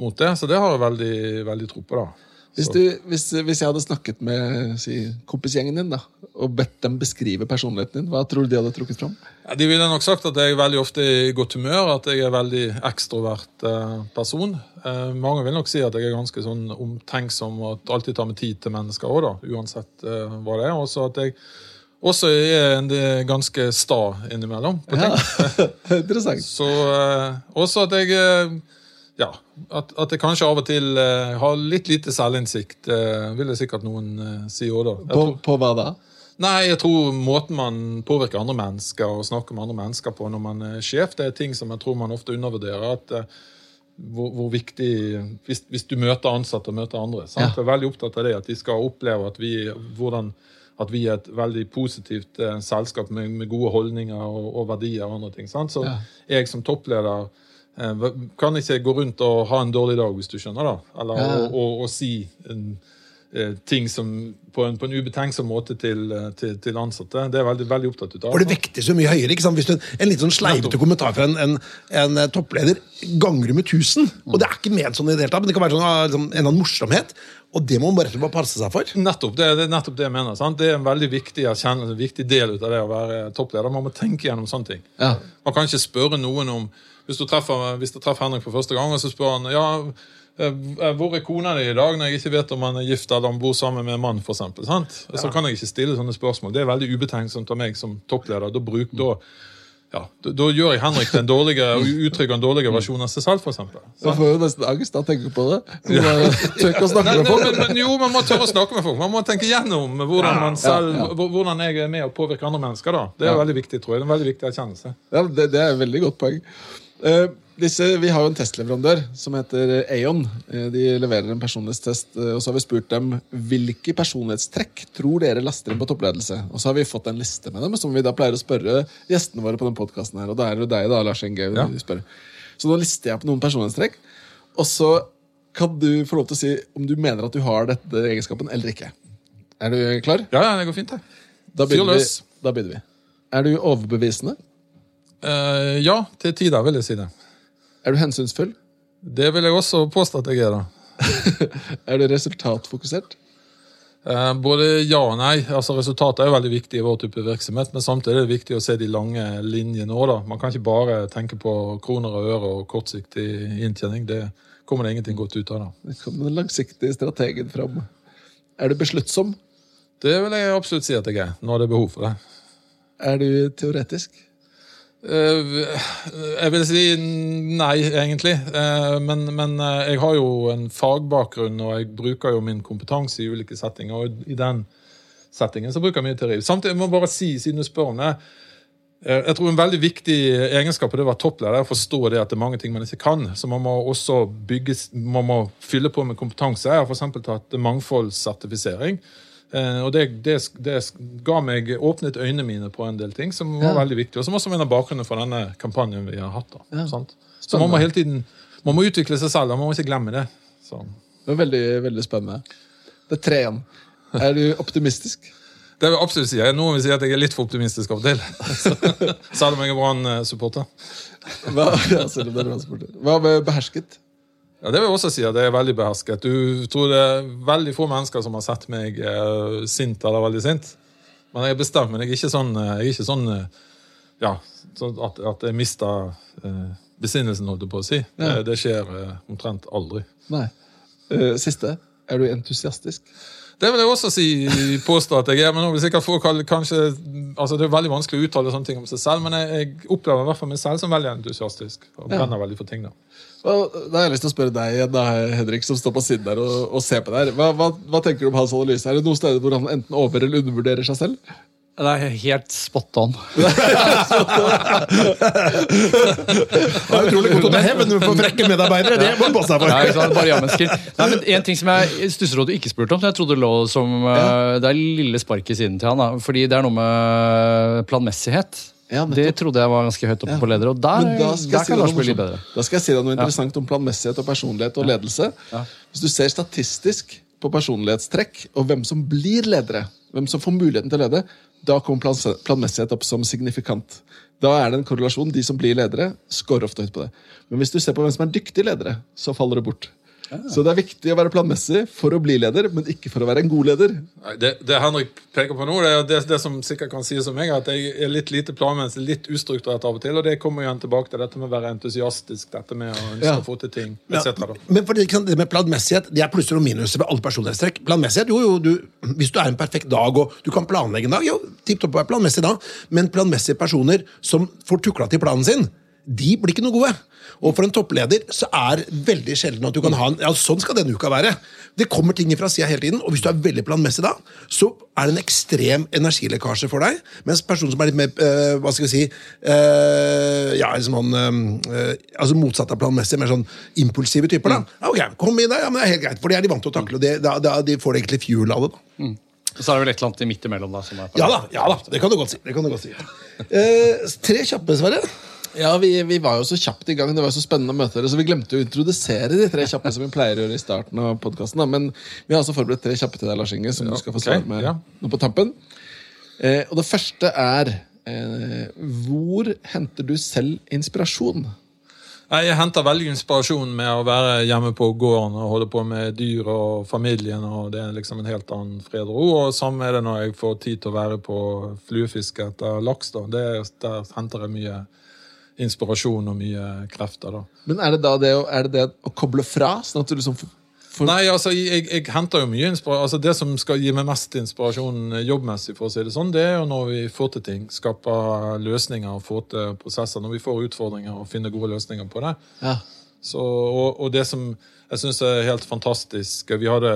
mot det. Så det har jeg veldig, veldig tro på. da. Hvis, du, hvis, hvis jeg hadde snakket med si, kompisgjengen din da, og bedt dem beskrive personligheten din, hva tror du de hadde trukket fram? Ja, de ville nok sagt at jeg er veldig ofte i godt humør, at jeg er veldig ekstrovert eh, person. Eh, mange vil nok si at jeg er ganske sånn omtenksom og at alltid tar meg tid til mennesker òg, uansett eh, hva det er. Også at jeg også er en ganske sta innimellom på ting. *laughs* Interessant. Så eh, også at jeg eh, ja, at, at jeg kanskje av og til uh, har litt lite selvinnsikt, uh, vil jeg sikkert noen uh, si òg, da. På, tror- på hva da? Nei, jeg tror måten man påvirker andre mennesker og snakker med andre mennesker på når man er sjef, det er ting som jeg tror man ofte undervurderer. at hvor, hvor viktig hvis, hvis du møter ansatte og møter andre. Sant? Ja. Jeg er veldig opptatt av det, at de skal oppleve at vi, hvordan, at vi er et veldig positivt selskap med, med gode holdninger og, og verdier og andre ting. Sant? Så Ja. jeg som toppleder kan ikke gå rundt og ha en dårlig dag, hvis du skjønner. da. Eller Ja. å, å, å, si en, eh, ting som på en, på en ubetenksom måte til, eh, til, til ansatte. Det er veldig, veldig opptatt av. For det vekter så mye høyere. ikke sant? Hvis du, En litt sånn sleivete kommentar fra en, en, en eh, toppleder ganger med 1000. Og det er ikke ment sånn i det hele tatt, men det kan være sånn, ah, liksom, en eller annen morsomhet. Og det må man bare passe seg for. Nettopp det, det er nettopp det jeg mener. Sant? Det er en veldig viktig en viktig del av det å være toppleder. Man må tenke gjennom sånne ting. Ja. Man kan ikke spørre noen om Hvis du treffer, hvis du treffer Henrik for første gang, og så spør han ja, eh, hvor er kona di i dag, når jeg ikke vet om han er gift eller om bor sammen med en mann, for eksempel, sant? Så kan jeg ikke stille sånne spørsmål. Det er veldig ubetenksomt av meg som toppleder. Da, bruk, da, ja, da, da gjør jeg Henrik til en dårligere, og uttrykker en dårligere versjon av seg selv, for eksempel. Jeg får jo nesten angst av å tenke på det. Ja. Nei, med nei, folk. men, men, jo, man må tørre å snakke med folk. Man må tenke gjennom hvordan man selv, hvordan jeg er med å påvirke andre mennesker. da. Det er veldig viktig, tror jeg. Det er en veldig viktig erkjennelse. Ja, det, det er et veldig godt poeng. Eh, disse, vi har jo en testleverandør som heter Aon. Eh, de leverer en personlighetstest. eh, og Så har vi spurt dem hvilke personlighetstrekk tror dere laster inn på toppledelse. Og så har vi fått en liste med dem, som vi da pleier å spørre gjestene våre på den podcasten her. Og da er det jo deg, da, Lars Inge. Ja. Så nå lister jeg på noen personlighetstrekk. Og så kan du få lov til å si om du mener at du har dette egenskapen eller ikke. Er du klar? Ja, ja, det går fint. Da Fyr begynner, vi. da begynner vi. Er du overbevisende? Eh, ja, til tider vil jeg si det. Er du hensynsfull? Det vil jeg også påstå at jeg er, da. *laughs* Er du resultatfokusert? Eh, både ja og nei. altså Resultatet er jo veldig viktig i vår type virksomhet, men samtidig er det viktig å se de lange linjene òg. Man kan ikke bare tenke på kroner og øre og kortsiktig inntjening. Det kommer det ingenting godt ut av. da. Det kommer den langsiktige strategen fram. Er du besluttsom? Det vil jeg absolutt si at jeg er, når det er behov for det. Er du teoretisk? Eh, Jeg vil si nei, egentlig. Eh, Men, men eh, jeg har jo en fagbakgrunn, og jeg bruker jo min kompetanse i ulike settinger. Og i den settingen så bruker jeg mye teori. Samtidig må jeg bare si, siden du spør om det Jeg tror en veldig viktig egenskap av det å være toppleder er å forstå det at det er mange ting man ikke kan. Så man må også bygge, man må fylle på med kompetanse. Jeg har f.eks. tatt mangfoldssertifisering. Eh, og det, det, det ga meg åpnet øynene mine på en del ting som var veldig viktig, og som også er en av bakgrunnen for denne kampanjen vi har hatt. da, sant? Så man må hele tiden man må utvikle seg selv, og man må ikke glemme det. Så. Det er veldig, veldig spennende. Det er tre igjen. Er du optimistisk? Det vil jeg absolutt si. Noen vil si at jeg er litt for optimistisk av og til. *laughs* Selv om jeg er Brann-supporter. Hva, ja. Hva med behersket? Ja, Det vil jeg også si at det er veldig behersket. Du tror det er veldig få mennesker som har sett meg eh, sint eller veldig sint. Men jeg er bestemt, men jeg er ikke sånn, eh, er ikke sånn eh, ja, at, at jeg mister eh, besinnelsen, holdt jeg på å si. Det, det skjer eh, omtrent aldri. Nei. Eh, siste. Er du entusiastisk? Det vil jeg også si, påstå at jeg er, men nå vil sikkert få kanskje, altså Det er veldig vanskelig å uttale sånne ting om seg selv, men jeg, jeg opplever i hvert fall meg selv som veldig entusiastisk. og brenner veldig for ting da. Da har jeg lyst til å spørre deg igjen, da, Henrik, som står på siden der og, og ser på det her. Hva, hva, hva tenker du om hans analyse? Er det noen steder hvor han enten over- eller undervurderer seg selv? Det er helt spot on. *laughs* Det er utrolig godt å ta hevn for frekke medarbeidere. Det må passe for. Nei? Bare ja-mennesker. Nei, men En ting som jeg stusser over at du ikke spurte om, som jeg trodde lå som eh, Det er lille spark i siden til han. Da, fordi det er noe med planmessighet. Ja, det trodde jeg var ganske høyt oppe Ja. på leder, og der, da der kan Lars bli litt bedre. da skal jeg si deg noe interessant om planmessighet og personlighet og ledelse. Hvis du ser statistisk på personlighetstrekk og hvem som blir ledere, hvem som får muligheten til å lede, da kommer plan planmessighet opp som signifikant. Da er det en korrelasjon. De som blir ledere, scorer ofte høyt på det. Men hvis du ser på hvem som er dyktige ledere, så faller det bort. Så det er viktig å være planmessig for å bli leder, men ikke for å være en god leder. Det, det Henrik peker på nå, det er det, det som sikkert kan sies om meg, at jeg er litt lite planmessig, litt ustrukturert av og til. Og det kommer igjen tilbake til dette med å være entusiastisk, dette med å ønske Ja. å få til ting, Ja, etc. da. men for det, det med planmessighet det er plusser og minuser ved alle personlighetstrekk. Planmessighet, jo, jo, du, Hvis du er en perfekt dag og du kan planlegge en dag, jo, tipp topp være planmessig da. Men planmessige personer som får tukla til planen sin, de blir ikke noe gode. Og for en toppleder så er veldig sjelden at du kan ha en Ja, sånn skal denne uka være. Det kommer ting fra sida hele tiden, og hvis du er veldig planmessig da, så er det en ekstrem energilekkasje for deg. Mens personen som er litt mer eh, hva skal vi si eh, ja, liksom sånn, eh, altså motsatt av planmessig, mer sånn impulsive typer. da. Ja, ok, kom inn der, ja, men det er helt greit, for det er de vant til å takle. og det, da, da, De får egentlig fuel av det. da. Og så er det vel et eller annet midt imellom. da. Som er Ja da, ja da, det kan du godt si. Det kan du godt si. Eh, tre kjappe, Sverre. Ja, vi, vi var jo så kjapt i gang. Det var så spennende å møte dere, så vi glemte å introdusere de tre kjappe som vi pleier å gjøre i starten av podkasten. Men vi har altså forberedt tre kjappe til deg, Lars Inge, som Ja, du skal få svare med ja. nå på tampen. Eh, og det første er eh, Hvor henter du selv inspirasjon? Jeg henter veldig inspirasjon med å være hjemme på gården og holde på med dyr og familien. og Det er liksom en helt annen fred og ro. Og Samme er det når jeg får tid til å være på fluefiske etter laks. da. Det, der henter jeg mye inspirasjon og mye krefter. da. Men er det da det å, det det å koble fra? Sånn at du liksom får Nei, altså, jeg, jeg henter jo mye inspirasjon. Altså, det som skal gi meg mest inspirasjon eh, jobbmessig, for å si det sånn, det er jo når vi får til ting. Skaper løsninger og får til prosesser. Når vi får utfordringer og finner gode løsninger på det. ja. Så, og, og det som jeg syns er helt fantastisk vi hadde,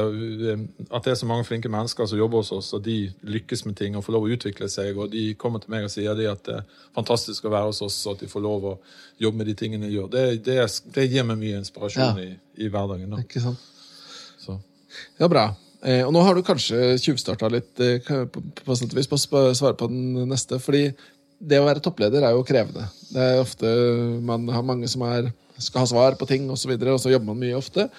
At det er så mange flinke mennesker som jobber hos oss, og de lykkes med ting og får lov å utvikle seg. Og de kommer til meg og sier at det er fantastisk å være hos oss, og at de får lov å jobbe med de tingene de gjør. Det, det, det gir meg mye inspirasjon Ja. i, i hverdagen. Da. Ikke sant? Så. Ja, bra. Eh, og nå har du kanskje tjuvstarta litt eh, på, på, vis på å svare på den neste. fordi det å være toppleder er jo krevende. Det er ofte Man har mange som er, skal ha svar på ting, og så, videre, og så jobber man mye ofte.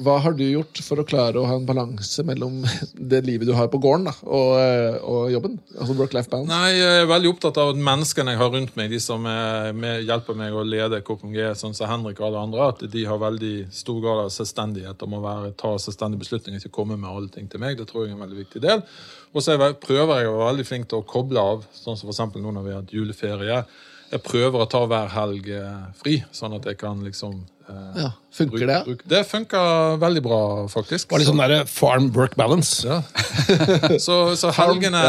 hva har du gjort for å klare å ha en balanse mellom *laughs* det livet du har på gården da, og, eh, og jobben? Altså work-life balance? Nei, Jeg er veldig opptatt av at menneskene jeg har rundt meg, de som er med, hjelper meg å lede KPMG, sånn som Henrik og alle andre, at de har veldig stor grad av selvstendighet om å være, ta selvstendige beslutninger, ikke komme med alle ting til meg. Det tror jeg er en veldig viktig del. Og så er prøver jeg å være veldig flink til å koble av, sånn som eksempel nå når vi har hatt juleferie. Jeg prøver å ta hver helg eh, fri, sånn at jeg kan liksom eh, Ja, Funker det? bruke- Det funker veldig bra, faktisk. Var litt sånn der farm work balance. Ja. *laughs* så, så helgene,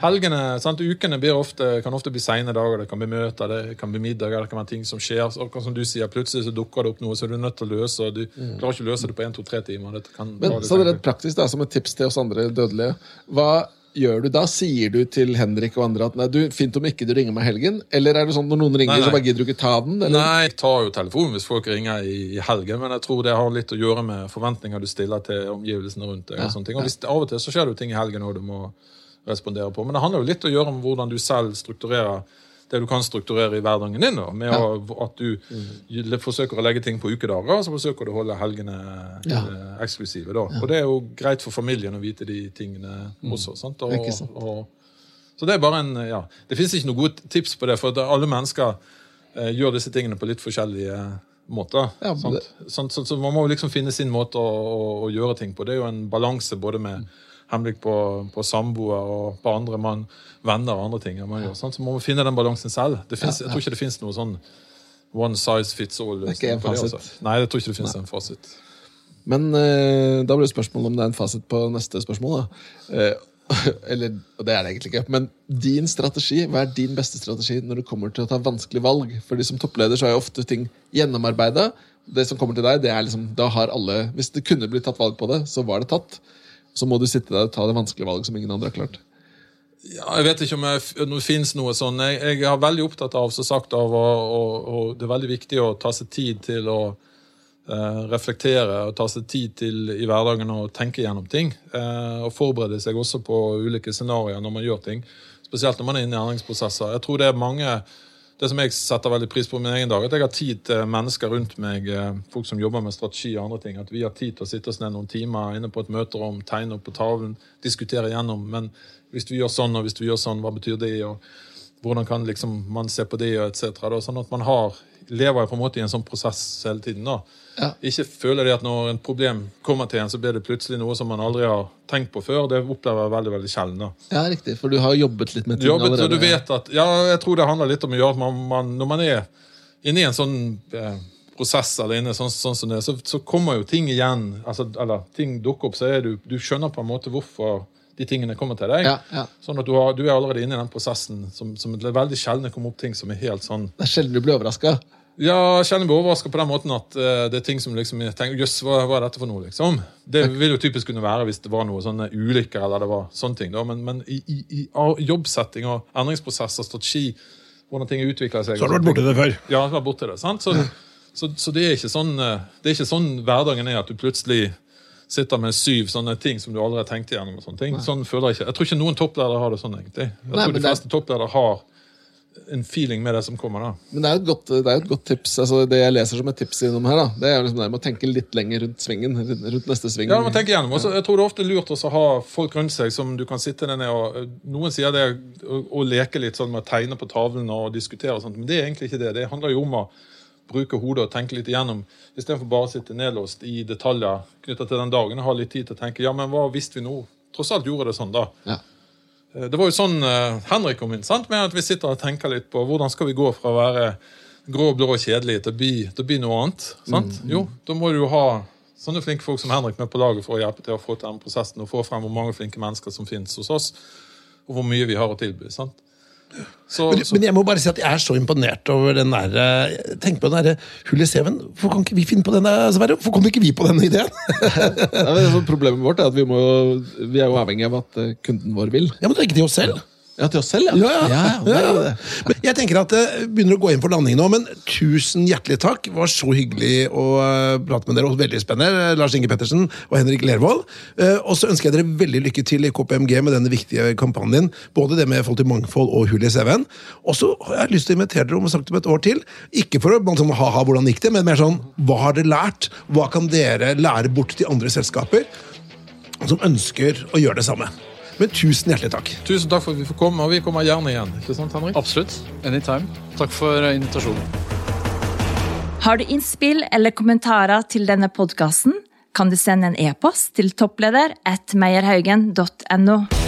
helgene sant? Ukene blir ofte, kan ofte bli seine dager. Det kan bli møter, det kan bli middager, det kan være ting som skjer. Akkurat som du sier, Plutselig så dukker det opp noe så du er nødt til å løse. og Du klarer ikke å løse det på 1-2-3 timer. Men så er det rett praktisk da, som et tips til oss andre dødelige. Hva gjør du da? Sier du til Henrik og andre at nei, du, fint om ikke du ringer meg i helgen? Eller er det sånn når noen ringer, Nei, nei. så bare gidder du ikke ta den? Eller? Nei, jeg tar jo telefonen hvis folk ringer i, i helgen, men jeg tror det har litt å gjøre med forventninger du stiller til omgivelsene rundt deg. Og sånne ting. Og hvis, Av og til så skjer det jo ting i helgen òg du må respondere på. Men det handler jo litt å gjøre med hvordan du selv strukturerer det du kan strukturere i hverdagen din. Da, med å, at du Mm. forsøker å legge ting på ukedager, og så forsøker du å holde helgene Ja. eh, eksklusive. Da. Og det er jo greit for familien å vite de tingene også. Sant? Og, det sant. og, så det er bare en, ja, det finnes ikke noe gode tips på det, for alle mennesker eh, gjør disse tingene på litt forskjellige måter. Ja, men sant? det- Sånn, så, så man må liksom finne sin måte å, å, å gjøre ting på. Det er jo en balanse både med henblikk på, på samboer og på andre mann, venner og andre ting. Man gjør, sånn. Så man finne den balansen selv. Det finnes, Jeg tror ikke det finnes noe sånn one size fits all. Det er ikke en det, fasit. altså. Nei, jeg tror ikke det finnes en fasit. Men eh, da blir det spørsmål om det er en fasit på neste spørsmål. Eh, *laughs* eller, og det er det egentlig ikke. Men din strategi, hva er din beste strategi når det kommer til å ta vanskelige valg? Fordi som toppleder så er jo ofte ting gjennomarbeida. Det som kommer til deg, det er liksom, da har alle Hvis det kunne blitt tatt valg på det, så var det tatt. Så må du sitte der og ta det vanskelige valget som ingen andre har klart. Ja, jeg vet ikke om, det finnes noe sånn. Jeg, jeg er veldig opptatt av som sagt, av å, å, å, Det er veldig viktig å ta seg tid til å eh, reflektere og ta seg tid til i hverdagen å tenke gjennom ting. Eh, og forberede seg også på ulike scenarioer når man gjør ting. Spesielt når man er inne i endringsprosesser. Jeg tror det er mange det som jeg setter veldig pris på i min egen dag, at jeg har tid til mennesker rundt meg, eh, folk som jobber med strategi og andre ting. At vi har tid til å sitte oss ned noen timer inne på et møterom, tegne opp på tavlen, diskutere gjennom. Men hvis vi gjør sånn, og hvis vi gjør sånn, hva betyr det? og hvordan kan liksom man se på det, og et cetera, da, Sånn at man har, lever på en måte i en sånn prosess hele tiden. da. Ja. Ikke føle det at når en problem kommer til en, så blir det plutselig noe som man aldri har tenkt på før. Det opplever jeg veldig veldig sjelden. da. Ja, riktig, For du har jobbet litt med ting Jobbet, allerede. du vet at, ja, jeg tror det handler litt om å gjøre at man, man når man er inne i en sånn eh, prosess eller inne sånn, sånn som det, så, så kommer jo ting igjen. Altså, eller ting dukker opp, så er du, du skjønner på en måte hvorfor de tingene kommer til deg. Ja, ja. Sånn at du, har, du er allerede inne i den prosessen. Som, som det er veldig sjelden det kommer opp ting som er helt sånn Det er sjelden du blir overraska. Ja, kjenner meg overraska på den måten at uh, det er ting som liksom jeg tenker, Jøss, hva, hva er dette for noe, liksom? Det vil jo typisk kunne være hvis det var noe sånne ulykker eller det var sånne ting. da, Men, men i, i, i jobbsetting og endringsprosesser, strategi, hvordan ting utvikler seg Så har du vært borti det før. Ja, jeg har vært borti det. sant? Så, så, så det, er ikke sånn, eh, det er ikke sånn hverdagen er, at du plutselig sitter med syv sånne ting som du aldri har tenkt igjennom. og sånne ting. Sånn føler Jeg ikke. Jeg tror ikke noen toppledere har det sånn, egentlig. Jeg Nei, tror de de det er- fleste toppledere har en feeling med det som kommer. da. Men det er jo et godt, det er et godt tips. altså Det jeg leser som et tips innom her, da, det er jo liksom det med å tenke litt lenger rundt svingen. rundt- neste sving. Ja, man tenker gjennom. Også, jeg tror det er ofte lurt å ha folk rundt seg som du kan sitte ned og Noen sier det å, å leke litt sånn med å tegne på tavlen og diskutere, og sånt, men det er egentlig ikke det. Det handler jo om å bruke hodet og tenke litt igjennom, istedenfor bare å sitte nedlåst i detaljer knytta til den dagen. og Ha litt tid til å tenke ja, men hva visste vi nå? Tross alt gjorde det sånn, da. Ja. Eh, Det var jo sånn eh, Henrik kom inn, sant? med at vi sitter og tenker litt på hvordan skal vi gå fra å være grå, blå og kjedelig til å bli, til å bli noe annet. sant? Jo, da må du jo ha sånne flinke folk som Henrik med på laget for å hjelpe til å få til den prosessen og få frem hvor mange flinke mennesker som finnes hos oss, og hvor mye vi har å tilby. sant? Så, Men, så, men jeg må bare si at jeg er så imponert over den der eh, Tenk på den derre hullet i CV-en. Hvorfor kan ikke vi finne på den der, Sverre? Hvorfor kom ikke vi på den ideen? *laughs* Nei, problemet vårt er at vi, må, vi er jo avhengig av at eh, kunden vår vil. Ja, men det er ikke til oss selv. Ja, til oss selv, ja. Ja, ja. ja. Men jeg tenker at det begynner å gå inn for landing nå, men tusen hjertelig takk. Det var så hyggelig å eh, prate med dere, og veldig spennende. eh, Lars Inge Pettersen og Henrik Lervold. Eh, Og så ønsker jeg dere veldig lykke til i KPMG med denne viktige kampanjen. Både det med forhold til mangfold og hull i CV-en. Og så har jeg lyst til å invitere dere om å snakke om et år til. Ikke for å sånn, ha-ha, hvordan gikk det, men mer sånn hva har dere lært? Hva kan dere lære bort til andre selskaper som ønsker å gjøre det samme? Men tusen hjertelig takk. Tusen takk for at vi får komme, og vi kommer gjerne igjen. Ikke sant, Henrik? Absolutt. Anytime. Takk for invitasjonen. Har du innspill eller kommentarer til denne podkasten, kan du sende en e-post til toppleder at meierhaugen.no.